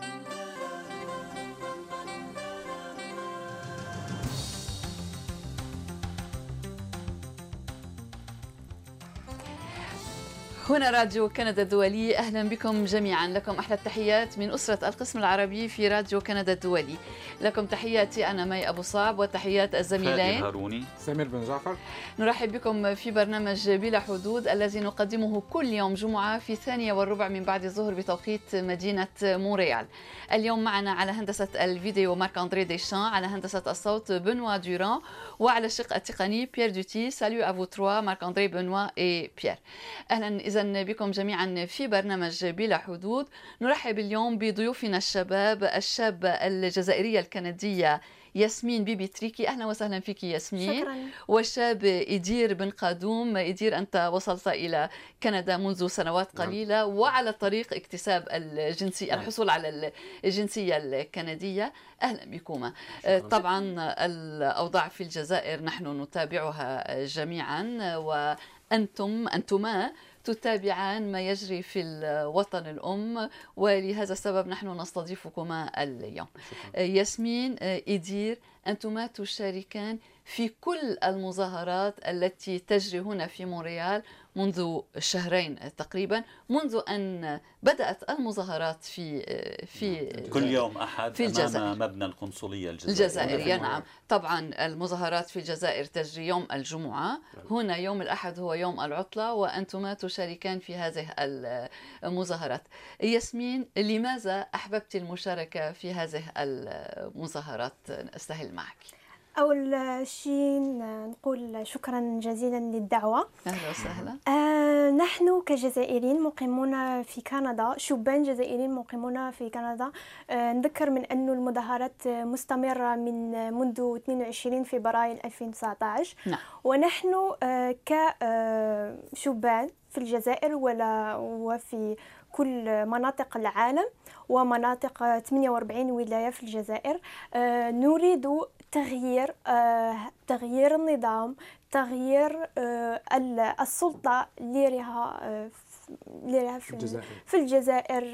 Thank you. هنا راديو كندا الدولي. أهلا بكم جميعا. لكم أحلى التحيات من أسرة القسم العربي في راديو كندا الدولي. لكم تحياتي أنا مي أبو صعب وتحيات الزميلين. هاروني. سمير بن جعفر. نرحب بكم في برنامج بلا حدود الذي نقدمه كل يوم جمعة في الثانية والربع من بعد الظهر بتوقيت مدينة مونريال. اليوم معنا على هندسة الفيديو مارك أندري ديشان على هندسة الصوت بنوا دوران وعلى الشق التقني بيير دوتي. salut à vous trois مارك أندري بنوا إي بيير. أهلا إذا بكم جميعا في برنامج بلا حدود. نرحب اليوم بضيوفنا الشباب الشابة الجزائرية الكندية ياسمين بيبي تريكي. أهلا وسهلا فيك ياسمين. شكرا. والشاب إدير بن قادوم. إدير أنت وصلت إلى كندا منذ سنوات نعم. قليلة وعلى طريق اكتساب الجنسية نعم. الحصول على الجنسية الكندية. أهلا بكما. طبعا الأوضاع في الجزائر نحن نتابعها جميعا وأنتم أنتما تتابعان ما يجري في الوطن الأم ولهذا السبب نحن نستضيفكما اليوم. آه، ياسمين آه، إدير أنتما تشاركان في كل المظاهرات التي تجري هنا في مونريال منذ شهرين تقريبا منذ أن بدأت المظاهرات في في كل يوم أحد في الجزائر. أمام مبنى القنصلية الجزائريه الجزائرية نعم. طبعا المظاهرات في الجزائر تجري يوم الجمعة. هنا يوم الأحد هو يوم العطلة وأنتما تشاركان في هذه المظاهرات. ياسمين لماذا أحببت المشاركة في هذه المظاهرات؟ أستهل معك. أول شيء نقول شكرا جزيلا للدعوة. أهلا وسهلا. آه نحن كجزائريين مقيمون في كندا شبان جزائريين مقيمون في كندا. آه نذكر من أن المظاهرات مستمرة من منذ 22 فبراير 2019 نعم. ونحن آه كشبان في الجزائر ولا وفي كل مناطق العالم ومناطق 48 ولاية في الجزائر. آه نريد تغيير آه تغيير النظام تغيير آه السلطة اللي راها آه اللي راها في الجزائر. في الجزائر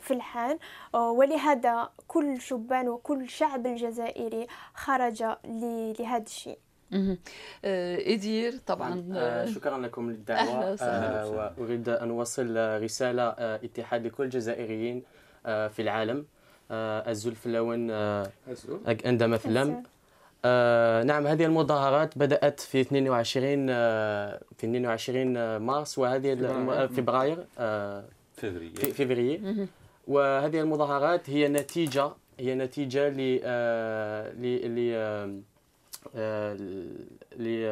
في الحال ولهذا كل شبان وكل شعب الجزائري خرج ل- لهذا الشيء. إدير طبعا. آه، شكرا لكم للدعوة. وسهلا. آه، وأريد أن أوصل رسالة اتحاد لكل الجزائريين في العالم. الزلف اللون عندما في اللم آه، نعم هذه المظاهرات بدأت في 22 آه، في 22 مارس وهذه فبراير. آه، فبراير. في فبراير. وهذه المظاهرات هي نتيجة هي نتيجة ل آه، ل ل آه، ل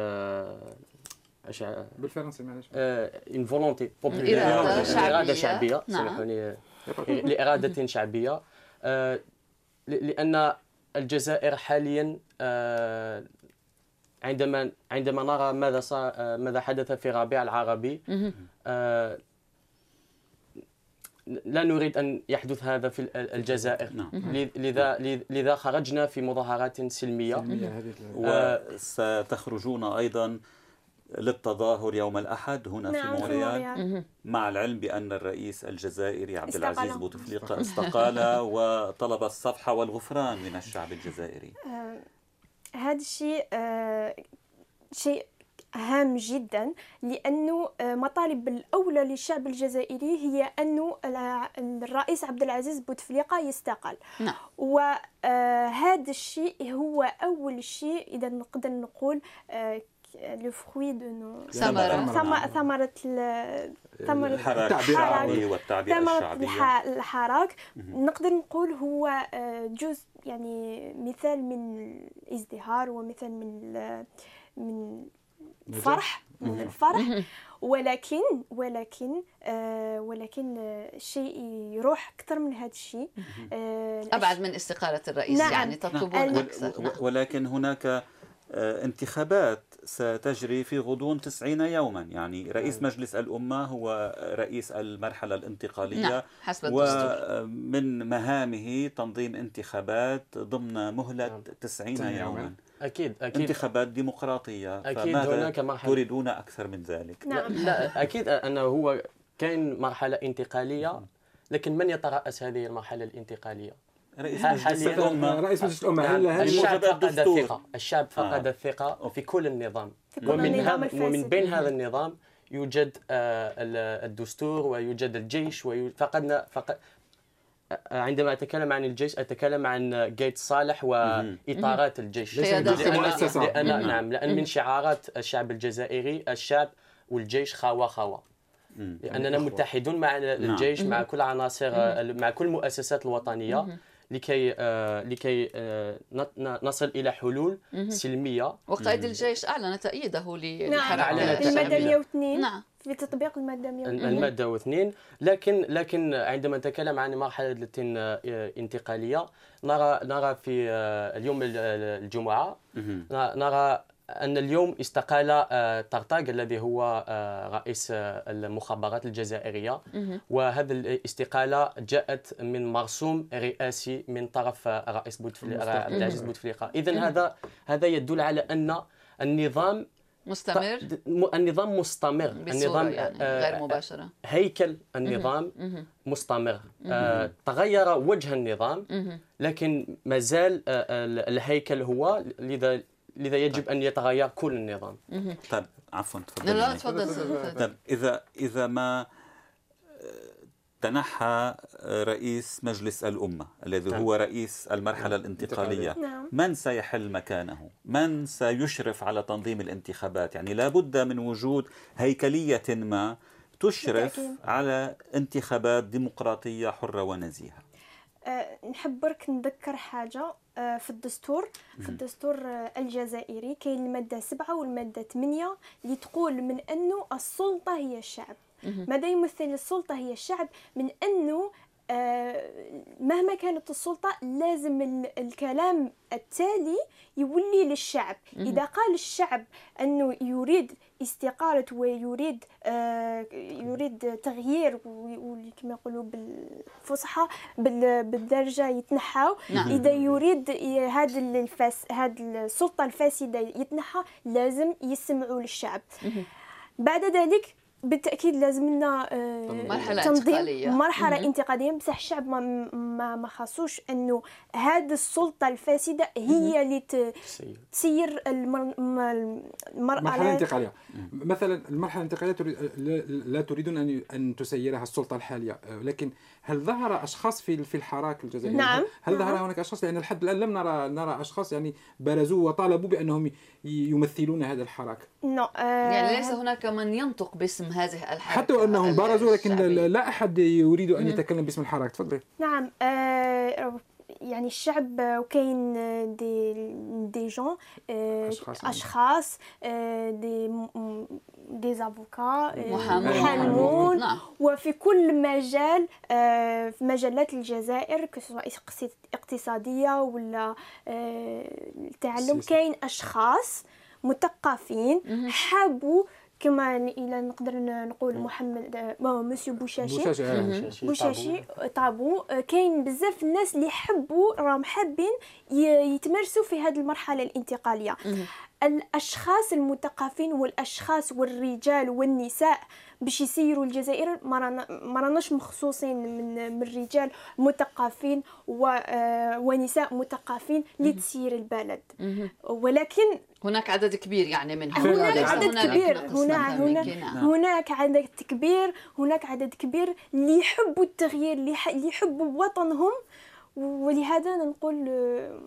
بالفرنسي معلش une volonté إرادة شعبية. إرادة شعبية نعم. سامحوني لإرادة شعبية. آه، ل- لأن الجزائر حاليا عندما عندما نرى ماذا صار آه، ماذا حدث في الربيع العربي. آه، لا نريد أن يحدث هذا في ال- الجزائر. نعم. لذا لذا خرجنا في مظاهرات سلمية. سلمية هذه. وستخرجون أيضا للتظاهر يوم الأحد هنا نعم في. مهم. مع العلم بأن الرئيس الجزائري عبد. العزيز بوتفليقة استقال وطلب الصفحة والغفران من الشعب الجزائري. آه، هذا الشيء آه، شيء هام جدا لأنه آه، مطالب الأولى للشعب الجزائري هي أنه الع- الرئيس عبد العزيز بوتفليقة يستقال. نعم. وهذا الشيء هو أول شيء إذا نقدر نقول le fruit de nos ثمرة. ثمرة ثمرة ال- ثمرة الحراك التعبير الشعبي ثمرة الحراك. نقدر نقول هو آه، جزء يعني مثال من الازدهار ومثال من من الفرح من الفرح. ولكن ولكن آه ولكن آه، الشيء يروح أكثر من هذا الشيء. آه أبعد من استقالة الرئيس نعم. يعني تطلبون نعم. أكثر. و- نعم. ولكن هناك آه، انتخابات ستجري في غضون 90 يوما. يعني رئيس مجلس الأمة هو رئيس المرحلة الانتقالية نعم حسب الدستور. ومن مهامه تنظيم انتخابات ضمن مهلة 90 90 يوما. أكيد أكيد. انتخابات ديمقراطية أكيد فماذا هناك مرحلة تريدون أكثر من ذلك؟ نعم. لا أكيد أنه هو كان مرحلة انتقالية لكن من يترأس هذه المرحلة الانتقالية؟ رئيس مجلس الأمة رئيس مجلس الأمة. هل نعم. هل الشعب فقد الدستور. الثقة. الشعب فقد آه. الثقة في كل النظام. في كل ومن النظام هذا ومن. بين هذا النظام يوجد آه، ال- الدستور ويوجد الجيش وفقدنا فقد آه، عندما أتكلم عن الجيش أتكلم عن جيت صالح واطارات الجيش. مم. نعم لأن من شعارات الشعب الجزائري الشعب والجيش خاوة خاوة. مم. لأننا متحدون مع الجيش مع كل عناصر مع كل المؤسسات الوطنية. لكي آه، لكي آه، نصل إلى حلول سلمية. وقائد الجيش أعلن تأييده نعم. أعلنت المادة الشعبية. 102 نعم. في تطبيق المادة 102 المادة واثنين. لكن لكن عندما نتكلم عن مرحلة آه، انتقالية نرى نرى في آه، اليوم ال- الجمعة نرى أن اليوم استقال آه، طرطاق الذي هو آه، رئيس آه، المخابرات الجزائرية. وهذه الاستقالة جاءت من مرسوم رئاسي من طرف آه، رئيس بوتفليقه عبد العزيز بوتفليقة. اذا هذا هذا يدل على أن النظام مستمر؟ النظام مستمر. النظام يعني آه، غير مباشرة. هيكل النظام مستمر. آه، تغير وجه النظام لكن ما زال آه، ال- الهيكل هو. لذا لذا يجب أن يتغير كل النظام طيب عفوا لا تفضل لا تفضل تفضل. طيب إذا إذا ما تنحى رئيس مجلس الأمة الذي نعم. هو رئيس المرحلة الانتقالية نعم. من سيحل مكانه من سيشرف على تنظيم الانتخابات يعني لا بد من وجود هيكلية ما تشرف بالتأكيد. على انتخابات ديمقراطية حرة ونزيهة آه، نحب برك نذكر حاجة في الدستور في الدستور آه، الجزائري كاين المادة سبعة والمادة ثمانية اللي تقول من أنه السلطة هي الشعب. ماذا يمثل السلطة هي الشعب؟ من أنه آه، مهما كانت السلطة لازم ال- الكلام التالي يولي للشعب. إذا قال الشعب أنه يريد استقالة ويريد آه، يريد تغيير وكما يقولوا بالفصحى بال- بالدرجة يتنحاو نعم. إذا يريد هذا الفاس هذه السلطة الفاسدة يتنحى لازم يسمعوا للشعب. بعد ذلك بالتأكيد لازم لنا آه، مرحلة تنظيم انتقالية. مرحلة مهم. انتقالية. بصح الشعب ما ما ما خاصوش إنه هذه السلطة الفاسدة هي اللي ت- سيد. تسير المر... مرحلة المرأة انتقالية. مثلا المرحلة الانتقالية تريد لا- لا تريدون أن أن تسيرها السلطة الحالية. لكن هل ظهر أشخاص في في الحراك الجزائري؟ نعم. هل ظهر نعم. هناك أشخاص لأن لحد الآن لم نرى نرى أشخاص يعني برزوا وطالبوا بأنهم ي- يمثلون هذا الحراك نو آه، يعني ليس هناك من ينطق باسم هذه الحركة حتى أنهم برزوا لكن. لا أحد يريد أن يتكلم باسم الحراك تفضلي نعم آه، يعني الشعب وكاين دي دي جون آه، أشخاص يعني. أشخاص دي دي زافوكا آه، محامون. نعم. وفي كل مجال آه، في مجالات الجزائر كسواء اقتص- اقتصادية ولا آه، التعلم. كاين أشخاص مثقفين حابوا كما إلى نقدر نقول محمد آه، مسيو بوشاشي بوشاشي طابو. كاين بزاف الناس اللي يحبوا راهم حابين ي- يتمرسوا في هذه المرحلة الانتقالية. الأشخاص المثقفين والأشخاص والرجال والنساء باش يسيروا الجزائر ما رانا ما راناش مخصوصين من من رجال مثقفين و آه، ونساء مثقفين لتسير البلد. ولكن هناك عدد كبير يعني منهم هناك عدد هنالك كبير. نقص هنا مثلاً هنا منك. نعم. هناك عدد كبير. هناك عدد كبير اللي يحبوا التغيير اللي يحبوا وطنهم ولهذا نقول آه،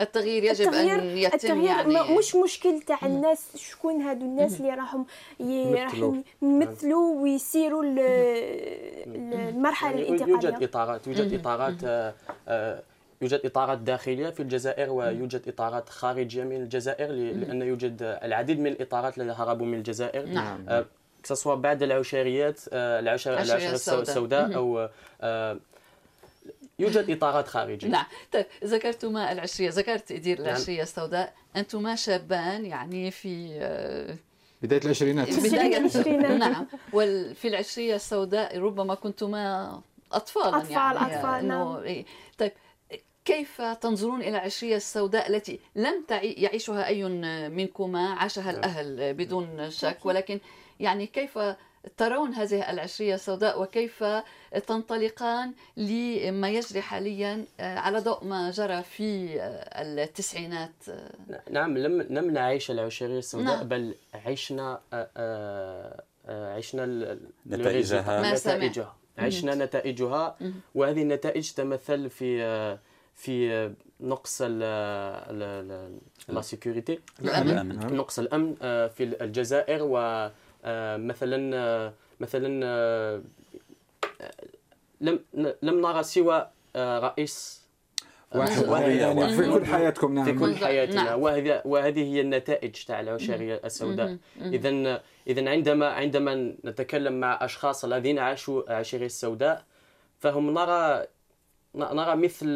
التغيير يجب أن يتم التغيير يعني مش مشكل تاع الناس شكون هادو الناس اللي راهم ي- يمثلوا. راهم يمثلوا ويسيروا ال- ال- المرحله يعني يوجد الانتقالية. اطارات يوجد إطارات آه، آه، يوجد إطارات داخلية في الجزائر ويوجد إطارات خارجية من الجزائر لأن يوجد العديد من الإطارات التي هربوا من الجزائر. نعم. سواء بعد العشيريات آه، العشر السوداء. السوداء. أو آه، يوجد إطارات خارجية نعم طيب ذكرتما العشرية ذكرت إدير نعم. العشرية السوداء أنتما شابان يعني في آه، بداية العشرينات بداية العشرينات. نعم وفي العشرية السوداء ربما كنتما أطفالا أطفال- يعني أطفال، نعم. إيه. طيب كيف تنظرون إلى العشرية السوداء التي لم يعيشها أي منكما عاشها الأهل بدون شك ولكن يعني كيف ترون هذه العشرية السوداء وكيف تنطلقان لما يجري حاليا آه، على ضوء ما جرى في آه، التسعينات. نعم لم لم نعيش العشرية السوداء نعم. بل عشنا عشنا نتائجها. نتائجها. عشنا نتائجها وهذه النتائج تمثل في في نقص لا سيكوريتي. الأمن. نقص الأمن آه، في الجزائر ومثلا آه، آه، مثلا لم لم نرى سوى رئيس واحد, واحد يعني في كل حياتكم نعم. في كل حياتنا. نعم. وهذه وهذه هي النتائج تاع العشرية السوداء. اذا اذا عندما عندما نتكلم مع أشخاص الذين عاشوا العشريه السوداء فهم نرى نرى مثل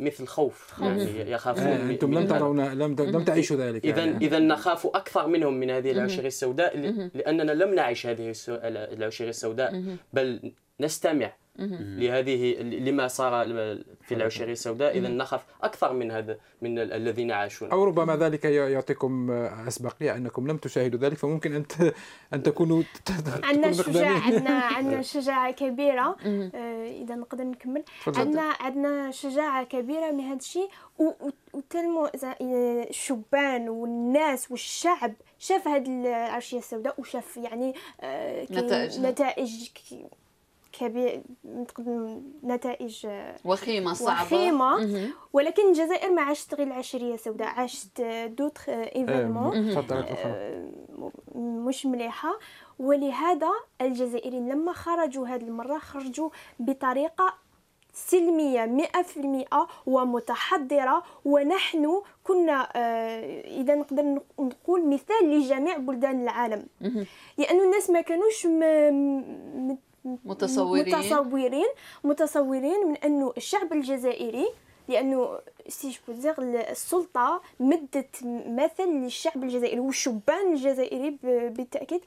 مثل خوف. يعني يخافون آه أنتم لم ترون لم لم تعيشوا ذلك إذا يعني. إذا نخاف أكثر منهم من هذه العشيره السوداء لأننا لم نعيش هذه العشيره السوداء بل نستمع لهذه لما صار في العشرية السوداء إذا نخاف أكثر من هذا من الذين عاشون. أو ربما ذلك يعطيكم أسبقية أنكم لم تشاهدوا ذلك فممكن أن أن تكونوا عندنا شجاعة عندنا عندنا شجاعة كبيرة. آه، إذا نقدر نكمل. عندنا عندنا شجاعة كبيرة من هذا الشيء وتلمو الشبان والناس والشعب شاف هذه العشرية السوداء وشاف يعني آه، نتائج. كبير نتائج وخيمة صعبة. وخيمة. ولكن الجزائر ما عاشت غير العشرية سوداء عاشت d'autres événements. آه، مش مليحة. ولهذا الجزائريين لما خرجوا هذه المرة خرجوا بطريقة سلمية مئة في المئة ومتحضرة. ونحن كنا آه، إذا نقدر نقول مثال لجميع بلدان العالم. لأن الناس ما كانوش متصورين متصورين متصورين من أنه الشعب الجزائري لأنه سي جو السلطة مدت مثل للشعب الجزائري والشبان الجزائري بالتأكيد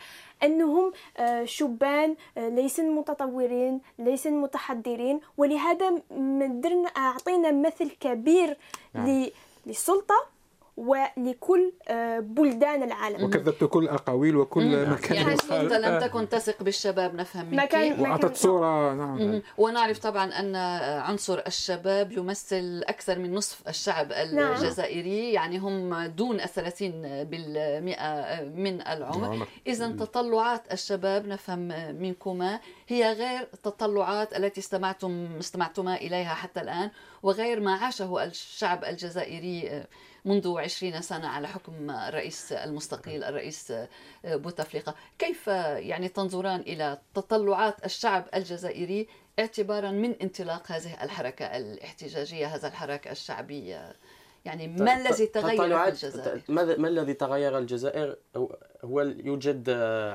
أنهم آه، شبان آه، ليسن متطورين ليسن متحضرين ولهذا درنا أعطينا مثل كبير نعم. للسلطة ولكل آه، بلدان العالم. وكذبت كل الاقاويل وكل مكان يعني انت لم تكن تثق بالشباب نفهم منك. مكان واعطت صورة نعم. ونعرف طبعا أن عنصر الشباب يمثل أكثر من نصف الشعب نعم. الجزائري يعني هم دون الثلاثين بالمئة من العمر. اذا تطلعات الشباب نفهم منكما هي غير التطلعات التي استمعتم استمعتما إليها حتى الآن. وغير ما عاشه الشعب الجزائري منذ عشرين سنة على حكم الرئيس المستقيل الرئيس بوتفليقة. كيف يعني تنظران إلى تطلعات الشعب الجزائري اعتبارا من انطلاق هذه الحركة الاحتجاجية هذا الحراك الشعبي؟ يعني ما الذي تغير في الجزائر؟ ما الذي تغير الجزائر؟ هو يوجد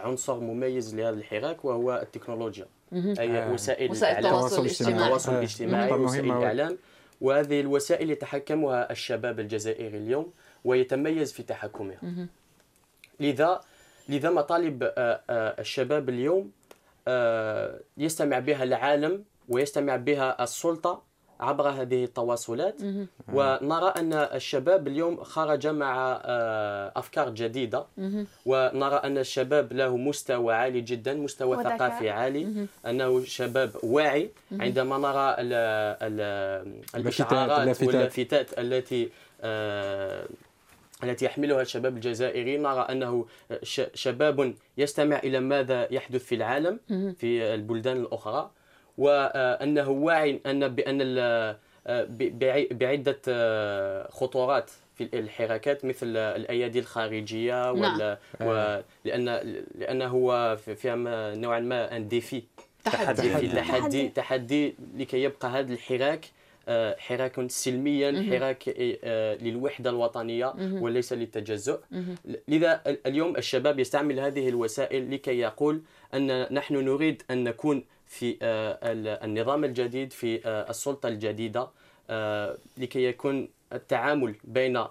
عنصر مميز لهذا الحراك وهو التكنولوجيا. أي وسائل, وسائل التواصل الاجتماعي. التواصل الاجتماعي وسائل الإعلام. وهذه الوسائل يتحكمها الشباب الجزائري اليوم ويتميز في تحكمها. لذا لذا مطالب آه، آه، الشباب اليوم آه، يستمع بها العالم ويستمع بها السلطة عبر هذه التواصلات. ونرى أن الشباب اليوم خرج مع آه، أفكار جديدة. ونرى أن الشباب له مستوى عالي جدا مستوى ثقافي عالي. أنه شباب واعي. عندما نرى الإشعارات واللافتات التي آه، التي يحملها الشباب الجزائري نرى أنه شباب يستمع إلى ماذا يحدث في العالم في البلدان الأخرى. وأنه واعي أن بأن بعدة خطورات في الحراكات مثل الأيادي الخارجية نعم. لأن لأنه هو فيها نوعا ما ان ديفي تحدي. تحدي. تحدي, تحدي. لكي يبقى هذا الحراك حراك سلميا حراك للوحدة الوطنية وليس للتجزؤ. لذا اليوم الشباب يستعمل هذه الوسائل لكي يقول أن نحن نريد أن نكون في آه، النظام الجديد في آه، السلطة الجديدة آه، لكي يكون التعامل بين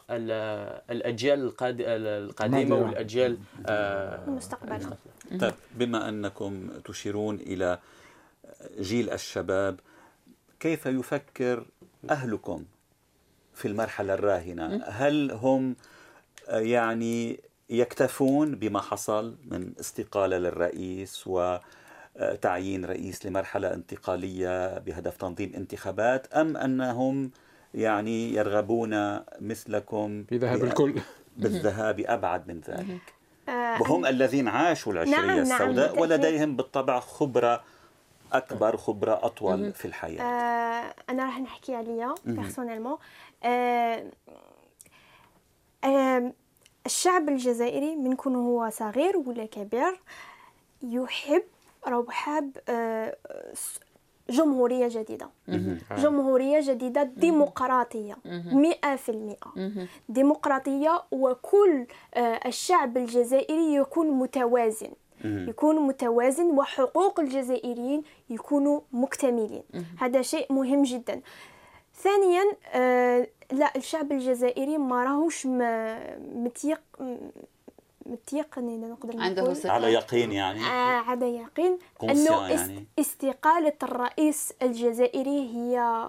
الأجيال القديمة والأجيال المستقبل. طيب. بما أنكم تشيرون إلى جيل الشباب كيف يفكر أهلكم في المرحلة الراهنة؟ هل هم يعني يكتفون بما حصل من استقالة للرئيس وتعيين رئيس لمرحلة انتقالية بهدف تنظيم انتخابات أم أنهم يعني يرغبون مثلكم بذهاب الكل. بالذهاب أبعد من ذلك. وهم الذين عاشوا العشرية نعم, نعم، السوداء نعم ولديهم بالطبع خبرة أكبر خبرة أطول في الحياة. آه أنا راح نحكي عليها بيرسونيلمون آه آه الشعب الجزائري من كون هو صغير ولا كبير يحب راهو حاب آه جمهورية جديدة. جمهورية جديدة ديمقراطية. مئة في المئة. ديمقراطية وكل آه، الشعب الجزائري يكون متوازن. يكون متوازن وحقوق الجزائريين يكونوا مكتملين. هذا شيء مهم جدا. ثانيا آه، لا الشعب الجزائري ما راهوش متيق متيقن نقدر عنده على يقين يعني. آه على يقين. أنه يعني. استقالة الرئيس الجزائري هي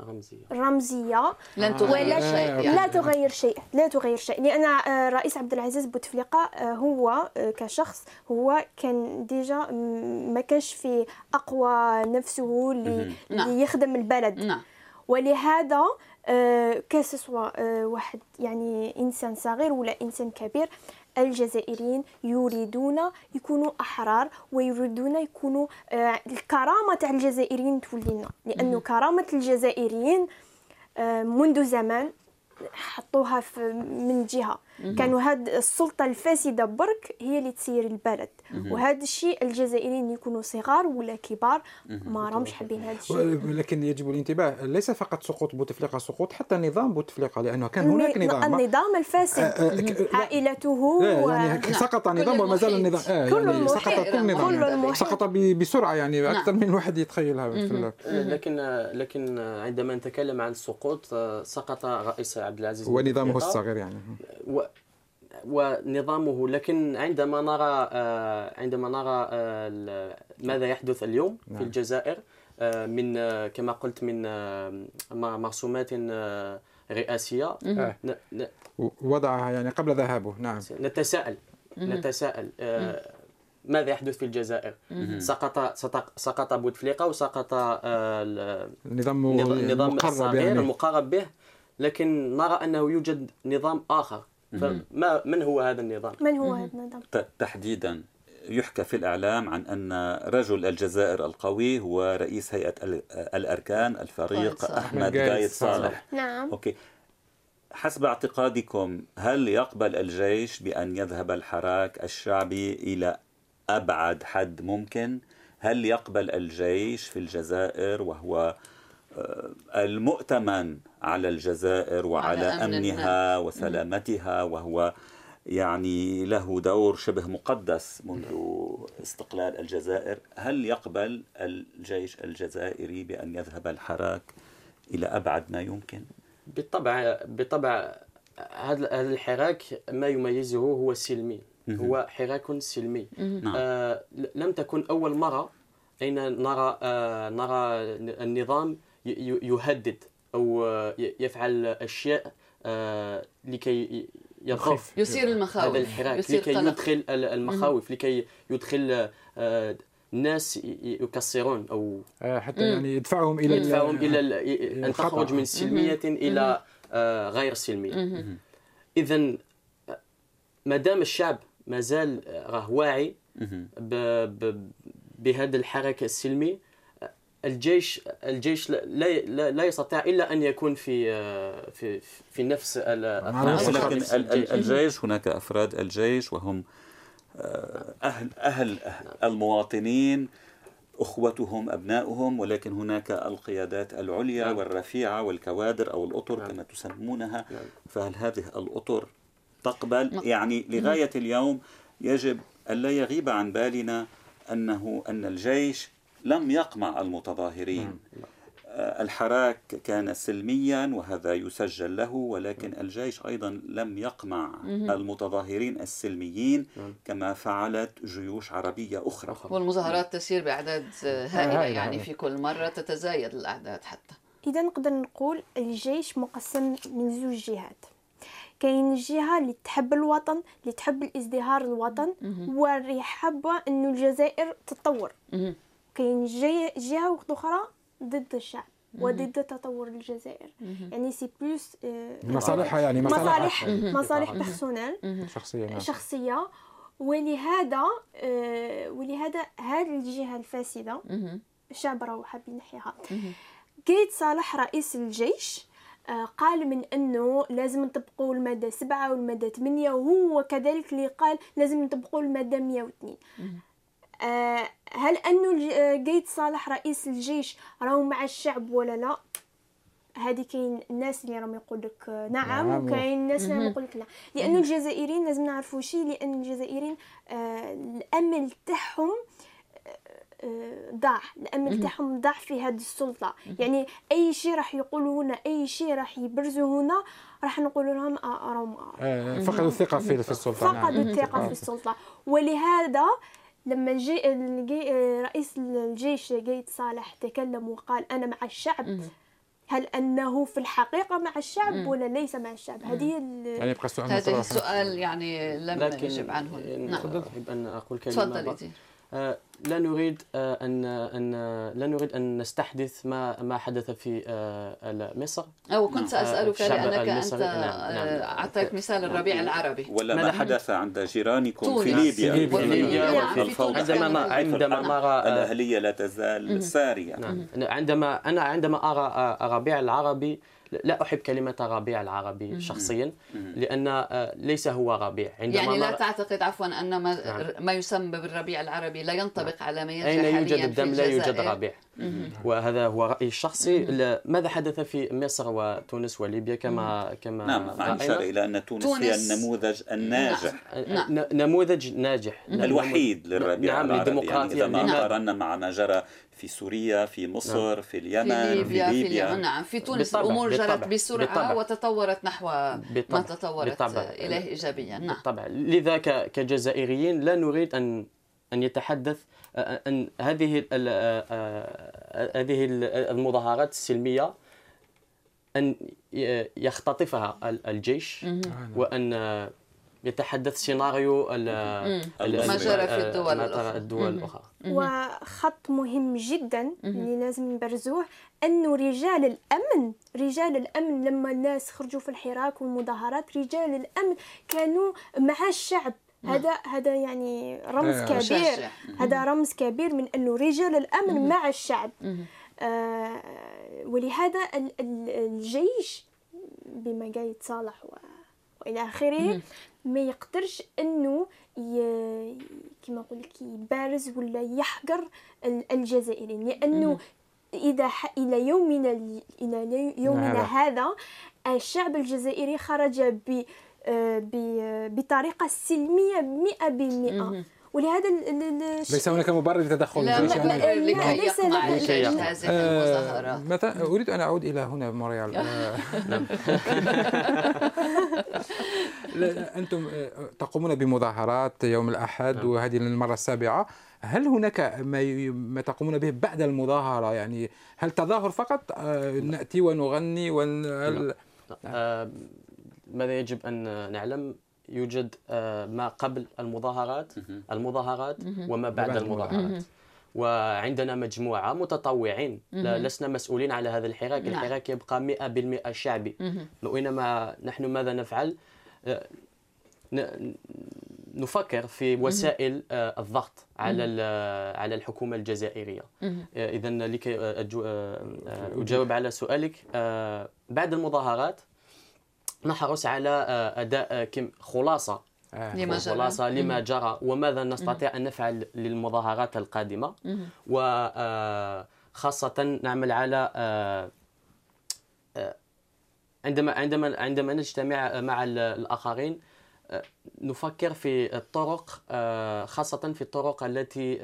رمزية. رمزية. لن تغير شيء يعني. لا تغير شيء. لا تغير شيء. لأن الرئيس آه، عبد العزيز بوتفليقة آه، هو آه، كشخص هو كان ديجا ما كانش في أقوى نفسه نعم. ليخدم البلد. نعم. ولهذا كسوا واحد يعني إنسان صغير ولا إنسان كبير الجزائريين يريدون يكونوا أحرار ويريدون يكونوا آه، الكرامة تاع الجزائريين تولينا. لأنه كرامة الجزائريين آه، منذ زمان حطوها في من جهة. كانوا هاد السلطة الفاسدة برك هي اللي تسير البلد. وهذا الشيء الجزائريين يكونوا صغار ولا كبار ما راهمش حابين هذا الشيء. لكن يجب الانتباه ليس فقط سقوط بوتفليقة سقوط حتى نظام بوتفليقة لأنه كان هناك نظام. النظام الفاسد. آه، آه، عائلته يعني سقط نظام وما زال النظام. آه يعني سقط كل نظام. سقط بسرعة يعني نعم. أكثر من الواحد يتخيلها لكن لكن عندما نتكلم عن السقوط سقط رئيس عبد العزيز ونظامه الصغير يعني. و ونظامه لكن عندما نرى آه، عندما نرى آه، ماذا يحدث اليوم نعم. في الجزائر آه، من كما قلت من مرسومات رئاسية. وضعها يعني قبل ذهابه. نعم. نتساءل. نتساءل ماذا يحدث في الجزائر؟ سقط سقط بوتفليقة وسقط النظام الصغير يعني. المقرب به. لكن نرى أنه يوجد نظام آخر. فما من هو هذا النظام؟ من هو هذا النظام؟ تحديدا يحكى في الإعلام عن أن رجل الجزائر القوي هو رئيس هيئة الأركان الفريق أحمد قايد صالح. نعم. أوكي. حسب اعتقادكم هل يقبل الجيش بأن يذهب الحراك الشعبي إلى أبعد حد ممكن؟ هل يقبل الجيش في الجزائر وهو آه، المؤتمن على الجزائر وعلى أمنها وسلامتها وهو يعني له دور شبه مقدس منذ استقلال الجزائر. هل يقبل الجيش الجزائري بأن يذهب الحراك إلى أبعد ما يمكن؟ بالطبع بالطبع هذا الحراك ما يميزه هو السلمي هو حراك سلمي. نعم. آه لم تكن أول مرة أين نرى آه نرى النظام يهدد أو يفعل أشياء آه، لكي يخف يثير المخاوف. هذا الحراك. لكي يدخل المخاوف. لكي يدخل آه، الناس يكسرون أو آه، حتى يعني يدفعهم إلى يدفعهم إلى أن تخرج من سلمية إلى غير سلمية. اذا ما دام الشعب ما زال راه واعي بهذا الحركة السلمي الجيش الجيش لا لا, لا يستطيع إلا أن يكون في في في نفس لكن الجيش هناك أفراد الجيش وهم آه، أهل أهل المواطنين أخوتهم ابنائهم ولكن هناك القيادات العليا نعم. والرفيعة والكوادر أو الأطر نعم. كما تسمونها نعم. فهل هذه الأطر تقبل. يعني لغاية اليوم يجب الا يغيب عن بالنا أنه أن الجيش لم يقمع المتظاهرين. آه، الحراك كان سلميا وهذا يسجل له ولكن. الجيش أيضا لم يقمع المتظاهرين السلميين. كما فعلت جيوش عربية أخرى. والمظاهرات تسير بأعداد هائلة يعني في كل مرة تتزايد الأعداد حتى. إذا نقدر نقول الجيش مقسم من زوج جهات. كاين الجهة اللي تحب الوطن اللي تحب الازدهار الوطن واللي حابة إنه الجزائر تتطور. كاين جهة أخرى ضد الشعب وضد تطور الجزائر. يعني c'est plus آه، مصالحها يعني مصالح مصالح personnels. شخصية نعم. شخصية. ولهذا آه، ولهذا هذه الجهة الفاسدة الشعب راهو حاب ينحيها قيد صالح رئيس الجيش آه، قال من أنه لازم نطبقوا المادة سبعة والمادة ثمانية وهو كذلك اللي قال لازم نطبقوا المادة 102 آه، هل انه قيد صالح رئيس الجيش راهو مع الشعب ولا لا؟ هذه كاين الناس اللي راهم يقول لك نعم, نعم. وكاين الناس اللي راهم يقول لك لا. لأنه الجزائريين لازم نعرفوا شيء لأن الجزائريين آه الأمل تاعهم آه، ضاع. الأمل تاعهم ضاع في هذه السلطة. يعني أي شيء راح يقولوا هنا أي شيء راح يبرزوا هنا راح نقول لهم آه راهم آه. فقدوا الثقة في, في السلطة. نعم. فقدوا الثقة في السلطة. ولهذا لما جي رئيس الجيش قيد صالح تكلم وقال أنا مع الشعب هل أنه في الحقيقة مع الشعب مم. ولا ليس مع الشعب؟ هذه يعني يبقى السؤال هذا السؤال يعني لم يجب عنه. نعم. أحب أن أقول كلمة تفضل آه، لا نريد آه، أن أن لا نريد أن نستحدث ما ما حدث في آه، مصر أو كنت سأسألك لأنك أنت نعم. نعم. اعطيت مثال الربيع العربي. ولا ما حدث عند جيرانكم في ليبيا؟ في ليبيا عندما عندما نرى الأهلية لا تزال سارية. نعم. عندما أنا عندما أرى الربيع العربي لا أحب كلمة ربيع العربي شخصيا لأن آه، ليس هو ربيع. عندما يعني لا تعتقد عفوا أن ما, نعم. ما يسمى بالربيع العربي لا ينطبق نعم. على ما يجري أين يوجد الدم؟ لا يوجد ربيع. وهذا هو رأيي الشخصي. ماذا حدث في مصر وتونس وليبيا؟ كما كما نعم مع نشار إلى أن تونس, تونس هي النموذج الناجح. نعم. نموذج ناجح. الوحيد للربيع نعم العربي. يعني إذا ما قارنا مع ما جرى في سوريا في مصر نعم. في اليمن في ليبيا في, ليبيا. في نعم في تونس بالطبع. الأمور جرت بسرعة بالطبع. وتطورت نحو بالطبع. ما تطورت بالطبع. إليه ايجابيا نعم بالطبع لذا كجزائريين لا نريد ان أن يتحدث أن هذه هذه المظاهرات السلمية أن يختطفها الجيش وأن يتحدث سيناريو ما جرى في الدول الأخرى. الدول الأخرى. وخط مهم جدا اللي لازم نبرزوه أنه رجال الأمن رجال الأمن لما الناس خرجوا في الحراك والمظاهرات رجال الأمن كانوا مع الشعب. هذا هذا يعني رمز آه، كبير. هذا رمز كبير من انه رجال الأمن مع الشعب. آه ولهذا الجيش بما قال يتصالح والى آخره. ما يقدرش إنه ي... كما نقول لك يبارز ولا يحقر الجزائريين لأنه إذا ح... إلى يومنا إلى يومنا. هذا. الشعب الجزائري خرج ب... ب... بطريقة سلمية 100% ولهذا ليس هناك مبرر لتدخل لا لا ليس لكي آه متى؟ أريد أن أعود إلى هنا موريال. آه. أنتم آه، تقومون بمظاهرات يوم الأحد نعم. وهذه المره السابعة. هل هناك ما ما تقومون به بعد المظاهرة؟ يعني هل تظاهر فقط؟ آه، نأتي ونغني ون ماذا يجب أن نعلم؟ يوجد آه، ما قبل المظاهرات المظاهرات وما بعد المظاهرات. وعندنا مجموعة متطوعين. لسنا مسؤولين على هذا الحراك. نعم. الحراك يبقى 100% شعبي. وإنما نحن ماذا نفعل؟ آه، نفكر في وسائل آه، الضغط على على الحكومة الجزائرية. اذا لكي أجاوب على سؤالك. بعد المظاهرات نحرص على آه، أداء آه، كم خلاصة آه. لما جرى. خلاصة لما جرى. وماذا نستطيع أن نفعل للمظاهرات القادمة؟ وخاصه نعمل على عندما عندما عندما نجتمع مع الآخرين نفكر في الطرق خاصة في الطرق التي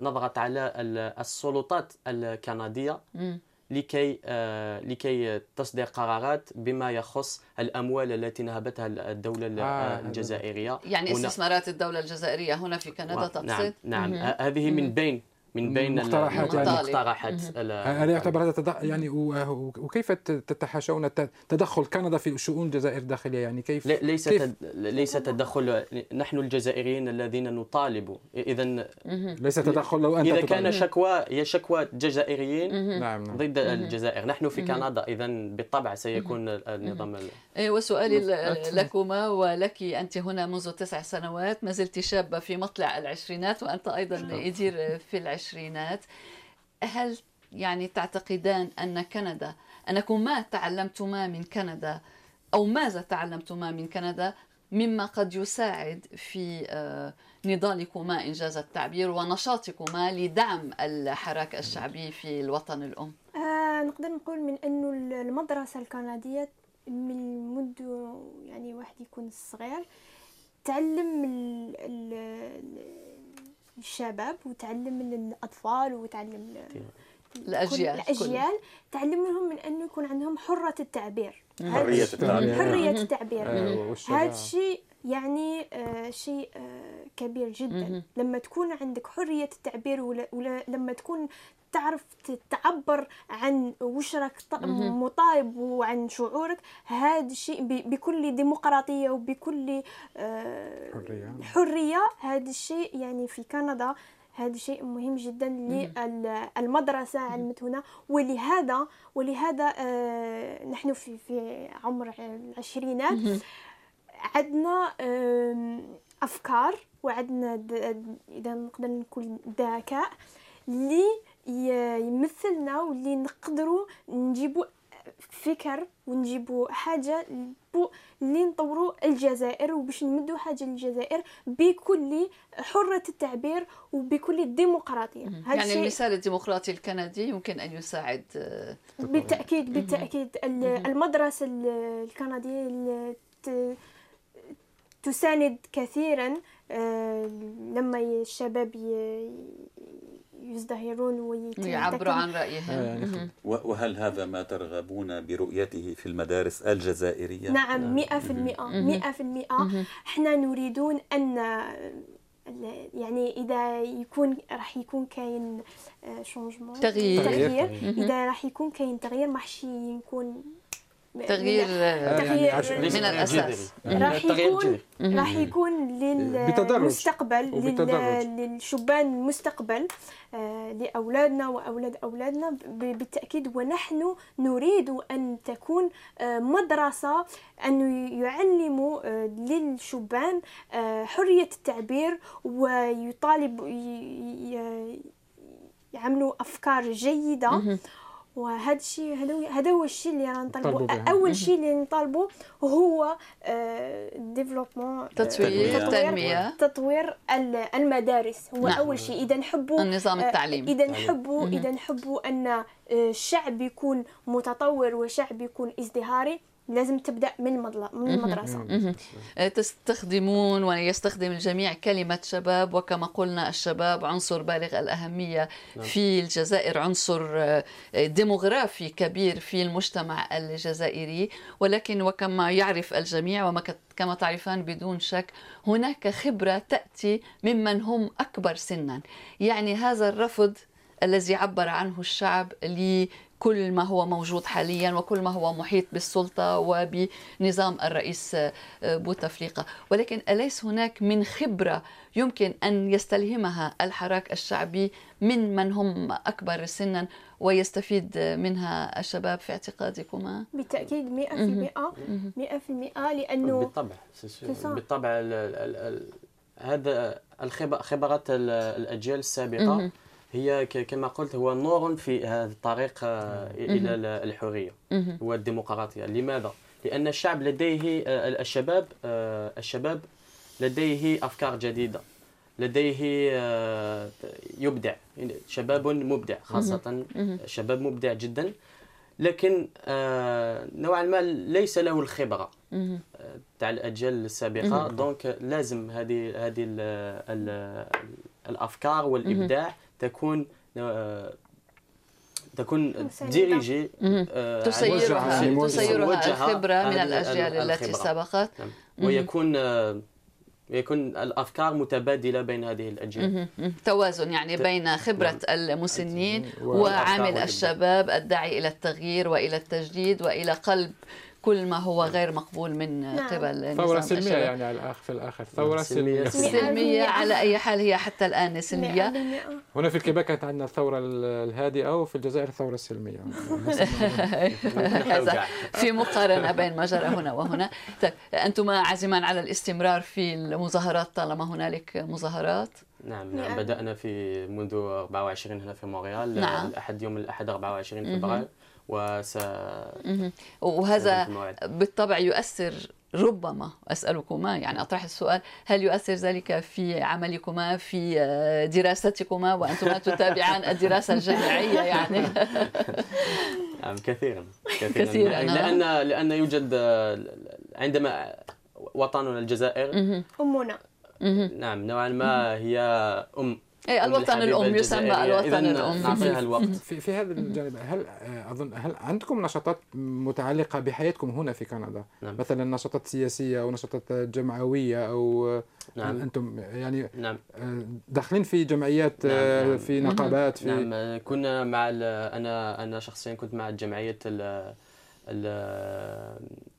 نضغط على السلطات الكندية. لكي آه لكي تصدر قرارات بما يخص الأموال التي نهبتها الدولة آه, آه، الجزائرية. يعني استثمارات الدولة الجزائرية هنا في كندا تقصد؟ نعم. نعم هذه من بين من بين المقترحات يعني. المقترحات. هل يعتبر هذا تدخل يعني وكيف تتحاشون تدخل كندا في شؤون الجزائر الداخلية؟ يعني كيف ليس كيف ليس تدخل نحن الجزائريين الذين نطالب. اذا ليس تدخل لو أنت إذا كان شكوى هي شكوى جزائريين نعم نعم. ضد الجزائر. نحن في كندا اذا بالطبع سيكون النظام إيه، وسؤالي لكما ولك أنت هنا منذ تسع سنوات ما زلت شابة في مطلع العشرينات وأنت أيضا يدير في العشرينات. هل يعني تعتقدان أن كندا أنكم ما تعلمتما من كندا أو ماذا تعلمتما من كندا مما قد يساعد في آه، نضالكما إنجاز التعبير ونشاطكما لدعم الحراك الشعبي في الوطن الأم؟ آه نقدر نقول من أنه المدرسة الكندية من منذ يعني واحد يكون صغير تعلم الشباب وتعلم من الأطفال وتعلم الأجيال الأجيال تعلم لهم من أنه يكون عندهم حرة التعبير. حرية التعبير. حرية التعبير. هذا الشيء يعني آه شيء آه كبير جدا. لما تكون عندك حرية التعبير ولا, ولا لما تكون تعرف تعبر عن وش راك مطالب وعن شعورك هذا الشيء بكل ديمقراطية وبكل آه، حرية. حرية هذا الشيء يعني في كندا هذا شيء مهم جدا للمدرسة علمتنا ولهذا ولهذا آه، نحن في في عمر العشرينات عندنا أفكار وعندنا إذا نقدر نقول ذكاء اللي يمثلنا واللي نقدروا نجيبوا فكر ونجيبوا حاجة اللي نطوروا الجزائر وباش نمدوا حاجة للجزائر بكل حرة التعبير وبكل ديمقراطيه يعني المثال الديمقراطي الكندي يمكن أن يساعد آه، بالتاكيد بالتأكيد. المدرسة الكندية تساند كثيرا آه، لما الشباب يزدهرون ويعبروا عن رأيهم. آه، يعني وهل هذا ما ترغبون برؤيته في المدارس الجزائرية؟ نعم مئة في المئة مئة في المئة. إحنا نريدون أن يعني إذا يكون راح يكون كاين شونجمون تغيير, تغيير. إذا راح يكون كاين تغيير ما يكون تغيير تغيير يعني من الاساس راح يكون راح يكون للمستقبل للشبان المستقبل آه، لأولادنا وأولاد أولادنا بالتأكيد. ونحن نريد أن تكون آه، مدرسة أن يعلموا آه، للشبان حرية التعبير ويطالب يعملوا أفكار جيدة. وهذا الشيء هذا هو الشيء اللي رانا نطالبوا أول شيء اللي نطالبوا هو développement آه، تطوير. التنميه تطوير. المدارس. هو نعم. أول شيء إذا نحبوا النظام آه، التعليمي إذا نحبوا إذا نحبوا أن الشعب يكون متطور وشعب يكون ازدهاري لازم تبدأ من من المدرسة. أه، تستخدمون ويستخدم الجميع كلمة شباب وكما قلنا الشباب عنصر بالغ الأهمية نعم. في الجزائر عنصر أه، ديموغرافي كبير في المجتمع الجزائري. ولكن وكما يعرف الجميع وما كما تعرفان بدون شك هناك خبرة تأتي ممن هم أكبر سنا. يعني هذا الرفض الذي عبر عنه الشعب كل ما هو موجود حاليا وكل ما هو محيط بالسلطة وبنظام الرئيس آه، بوتفليقة. ولكن أليس هناك من خبرة يمكن أن يستلهمها الحراك الشعبي من من هم أكبر سنا ويستفيد منها الشباب في اعتقادكما؟ بالتأكيد 100% 100% لأنه بالطبع بالطبع هذا الخبرات الأجيال السابقة هي كما قلت هو نور في هذا الطريق آه، إلى الحرية. والديمقراطيه لماذا؟ لأن الشعب لديه آه، الشباب آه، الشباب لديه أفكار جديدة. لديه يبدع. شباب مبدع خاصة شباب مبدع جدا. لكن نوعا ما ليس له الخبرة تاع الأجيال السابقة. دونك لازم هذه هذه الأفكار والإبداع. تكون آه، تكون ديريجي آه، تسيرها تسيرها الخبرة من الأجيال التي سبقت. نعم. ويكون آه، يكون الأفكار متبادلة بين هذه الأجيال. توازن يعني بين خبرة نعم. المسنين وعامل الشباب الداعي إلى التغيير وإلى التجديد وإلى قلب كل ما هو غير مقبول من نعم. قبل ثورة سلمية يعني على الآخر في الآخر. ثورة سلمية سلمية. على أي حال هي حتى الآن سلمية. هنا في الكيباك كانت عندنا الثورة الهادئة وفي الجزائر الثورة السلمية في مقارنة بين ما جرى هنا وهنا. طيب أنتما عازمان على الاستمرار في المظاهرات طالما هنالك مظاهرات؟ نعم. نعم بدأنا في منذ 24 هنا في مونريال. نعم. الأحد يوم الأحد 24 فبراير. وس وهذا بالطبع يؤثر ربما أسألكما يعني أطرح السؤال هل يؤثر ذلك في عملكما في دراستكما؟ وأنتما تتابعان الدراسة الجامعية يعني. نعم كثيرا. كثيرا, كثيرا لأن لأن يوجد عندما وطننا الجزائر أمنا. نعم نوعا ما هي ام اي الوطن الأم يسمى الوطن الأم نعطيها الوقت في, في هذا الجانب هل أظن هل عندكم نشاطات متعلقة بحياتكم هنا في كندا نعم. مثلا نشاطات سياسية أو نشاطات جمعوية أو نعم. أنتم يعني نعم. داخلين في جمعيات نعم. نعم. في نقابات في نعم كنا مع أنا أنا شخصيا كنت مع جمعية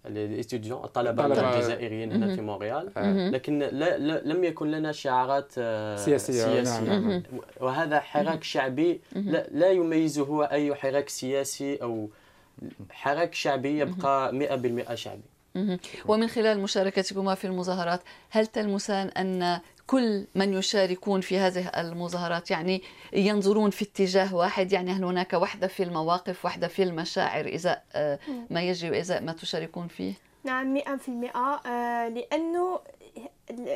الاستوديون الطلبه الجزائريين هنا في مونريال. لكن لا لم يكن لنا شعارات سياسية, سياسية. نعم. نعم. وهذا حراك شعبي لا, لا يميزه أي حراك سياسي أو حراك شعبي يبقى 100% شعبي. ومن خلال مشاركتكما في المظاهرات هل تلمسان أن كل من يشاركون في هذه المظاهرات يعني ينظرون في اتجاه واحد يعني هل هناك وحدة في المواقف وحدة في المشاعر إذا آه، ما يجري وإذا ما تشاركون فيه؟ نعم مئة في المئة آه، لأنه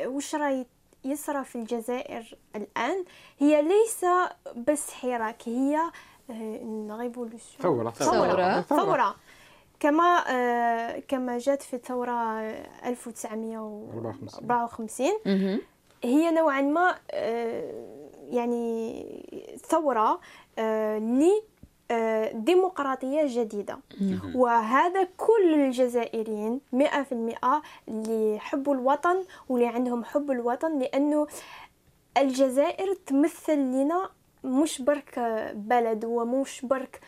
وش راي يسرى في الجزائر الآن هي ليس بس حراك هي ريفولوسيون ثورة. ثورة. ثورة. كما كما جات في الثورة 1954 هي نوعا ما آه، يعني ثورة آه، ل آه، ديمقراطية جديدة. وهذا كل الجزائريين مئة في المئة اللي يحبوا الوطن واللي عندهم حب الوطن لأنه الجزائر تمثل لنا مش برك بلد ومش برك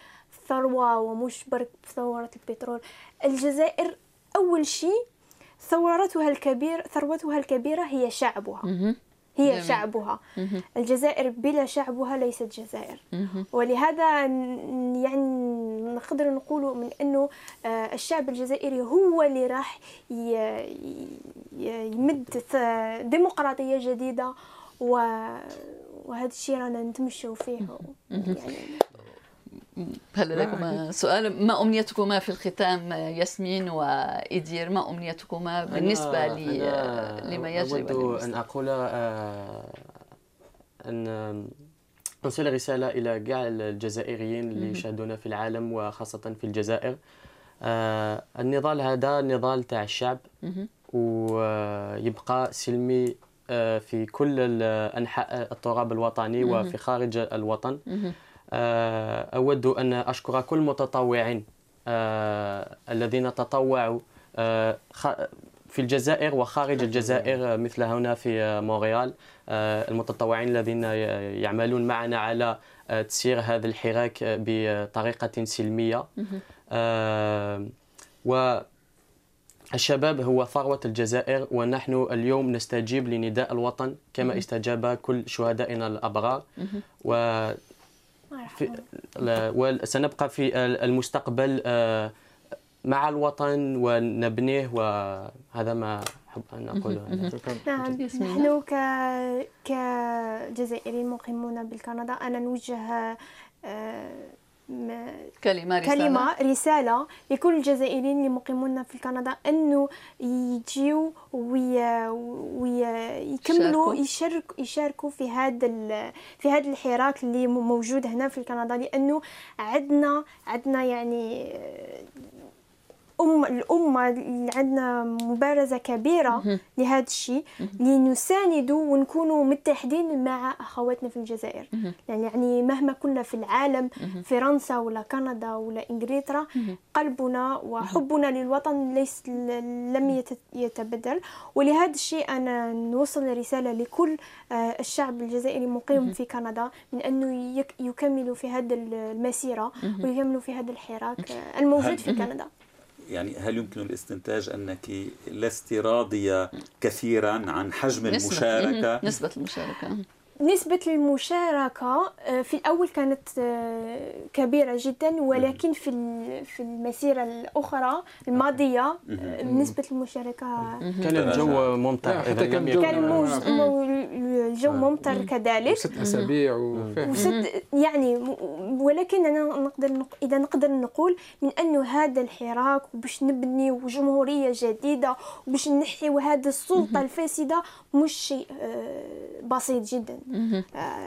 ثروة ومش برك ثورة البترول. الجزائر أول شيء ثورتها الكبير ثروتها الكبيرة هي شعبها. هي جميل. شعبها. الجزائر بلا شعبها ليست جزائر. ولهذا يعني نقدر نقول من أنه آه، الشعب الجزائري هو اللي راح يمد ديمقراطية جديدة وهذا الشيء رانا نتمشوا فيه. يعني هل لديكما سؤال ما أمنيتكما في الختام ياسمين وإيدير ما أمنيتكما بالنسبة لما يجري أود أن أقول آه، أن أرسل رسالة إلى كاع الجزائريين اللي يشاهدونا في العالم وخاصة في الجزائر. آه، النضال هذا نضال تاع الشعب. ويبقى سلمي آه، في كل أنحاء التراب الوطني وفي خارج الوطن. أود أن أشكر كل المتطوعين آه، الذين تطوعوا آه، في الجزائر وخارج الجزائر مثل هنا في مونريال المتطوعين الذين يعملون معنا على تسيير هذا الحراك بطريقة سلمية. والشباب هو ثروة الجزائر ونحن اليوم نستجيب لنداء الوطن كما استجاب كل شهدائنا الأبرار. و في وسنبقى في المستقبل آه، مع الوطن ونبنيه وهذا ما أحب أن أقوله. نعم. نحن ك... كجزائريين مقيمون بالكندا. أنا نوجه آه، كلمة رسالة. كلمة رسالة لكل الجزائريين اللي مقيمون في كندا أنه يجيو وي ويكملوا يشارك يشاركوا في هذا في هذا الحراك اللي موجود هنا في كندا لأنه عندنا عندنا يعني الأمة الأمة اللي عندنا مبارزة كبيرة لهذا الشيء لنساندوا ونكونوا متحدين مع أخواتنا في الجزائر. يعني مهما كنا في العالم فرنسا ولا كندا ولا إنجلترا قلبنا وحبنا للوطن ليس لم يتبدل. ولهذا الشيء أنا نوصل رسالة لكل آه، الشعب الجزائري مقيم في كندا من أنه يكملوا في هذه المسيرة ويكملوا في هذا الحراك آه، الموجود في كندا. يعني هل يمكن الاستنتاج أنك لست راضيه كثيرا عن حجم نسبة. المشاركة؟ نسبة المشاركة. نسبة المشاركة آه، في الأول كانت آه، كبيرة جدا ولكن في في المسيرة الأخرى الماضية آه، نسبة المشاركة كان الجو ممطر كان الجو ممطر كذلك. ست أسابيع وست يعني ولكن أنا نقدر إذا نقدر نقول من أنه هذا الحراك وباش نبني جمهورية جديدة وباش ننحيو هذه السلطة الفاسدة مش شيء بسيط جدا.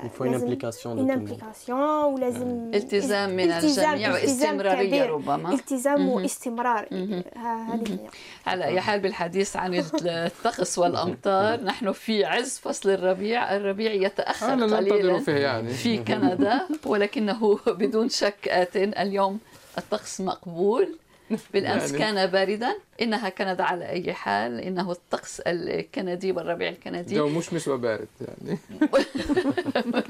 il faut implication implication ولازم التزام من الجميع واستمراريه ربما التزام واستمرار هذه على اي حال بالحديث عن الطقس والأمطار نحن في عز فصل الربيع الربيع يتأخر قليلا فيه يعني. في كندا ولكنه بدون شك ات اليوم الطقس مقبول. بالامس يعني. كان باردا. إنها كندا على أي حال. إنه الطقس الكندي والربيع الكندي. جو مشمس وبارد يعني.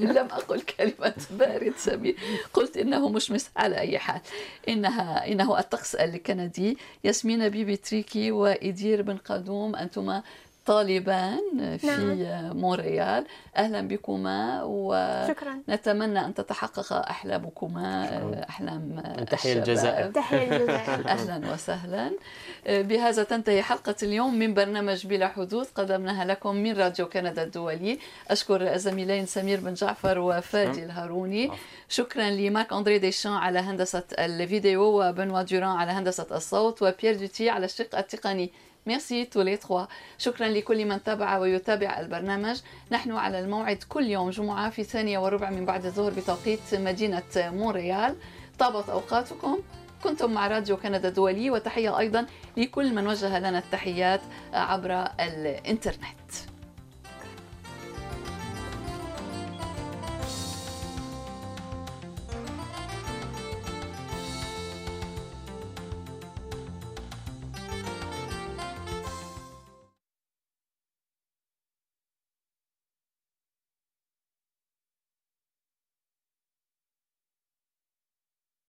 لم أقل كلمة بارد سمير. قلت إنه مشمس على أي حال. إنها إنه الطقس الكندي. ياسمين بيبي تريكي وايدير بن قدوم أنتما طالبان في نعم. مونريال. أهلا بكما ونتمنى أن تتحقق أحلامكما أحلام تحية الجزائر. تحية الجزائر. أهلا وسهلا. بهذا تنتهي حلقة اليوم من برنامج بلا حدود. قدمناها لكم من راديو كندا الدولي. أشكر الزميلين سمير بن جعفر وفادي الهاروني. شكرا لمارك اندري ديشان على هندسة الفيديو وبنوا دوران على هندسة الصوت وبيير دوتي على الشق التقني. merci tous les trois شكرا لكل من تابع ويتابع البرنامج نحن على الموعد كل يوم جمعة في ثانية وربع من بعد الظهر بتوقيت مدينة مونريال طابت أوقاتكم كنتم مع راديو كندا الدولي وتحية أيضا لكل من وجه لنا التحيات عبر الإنترنت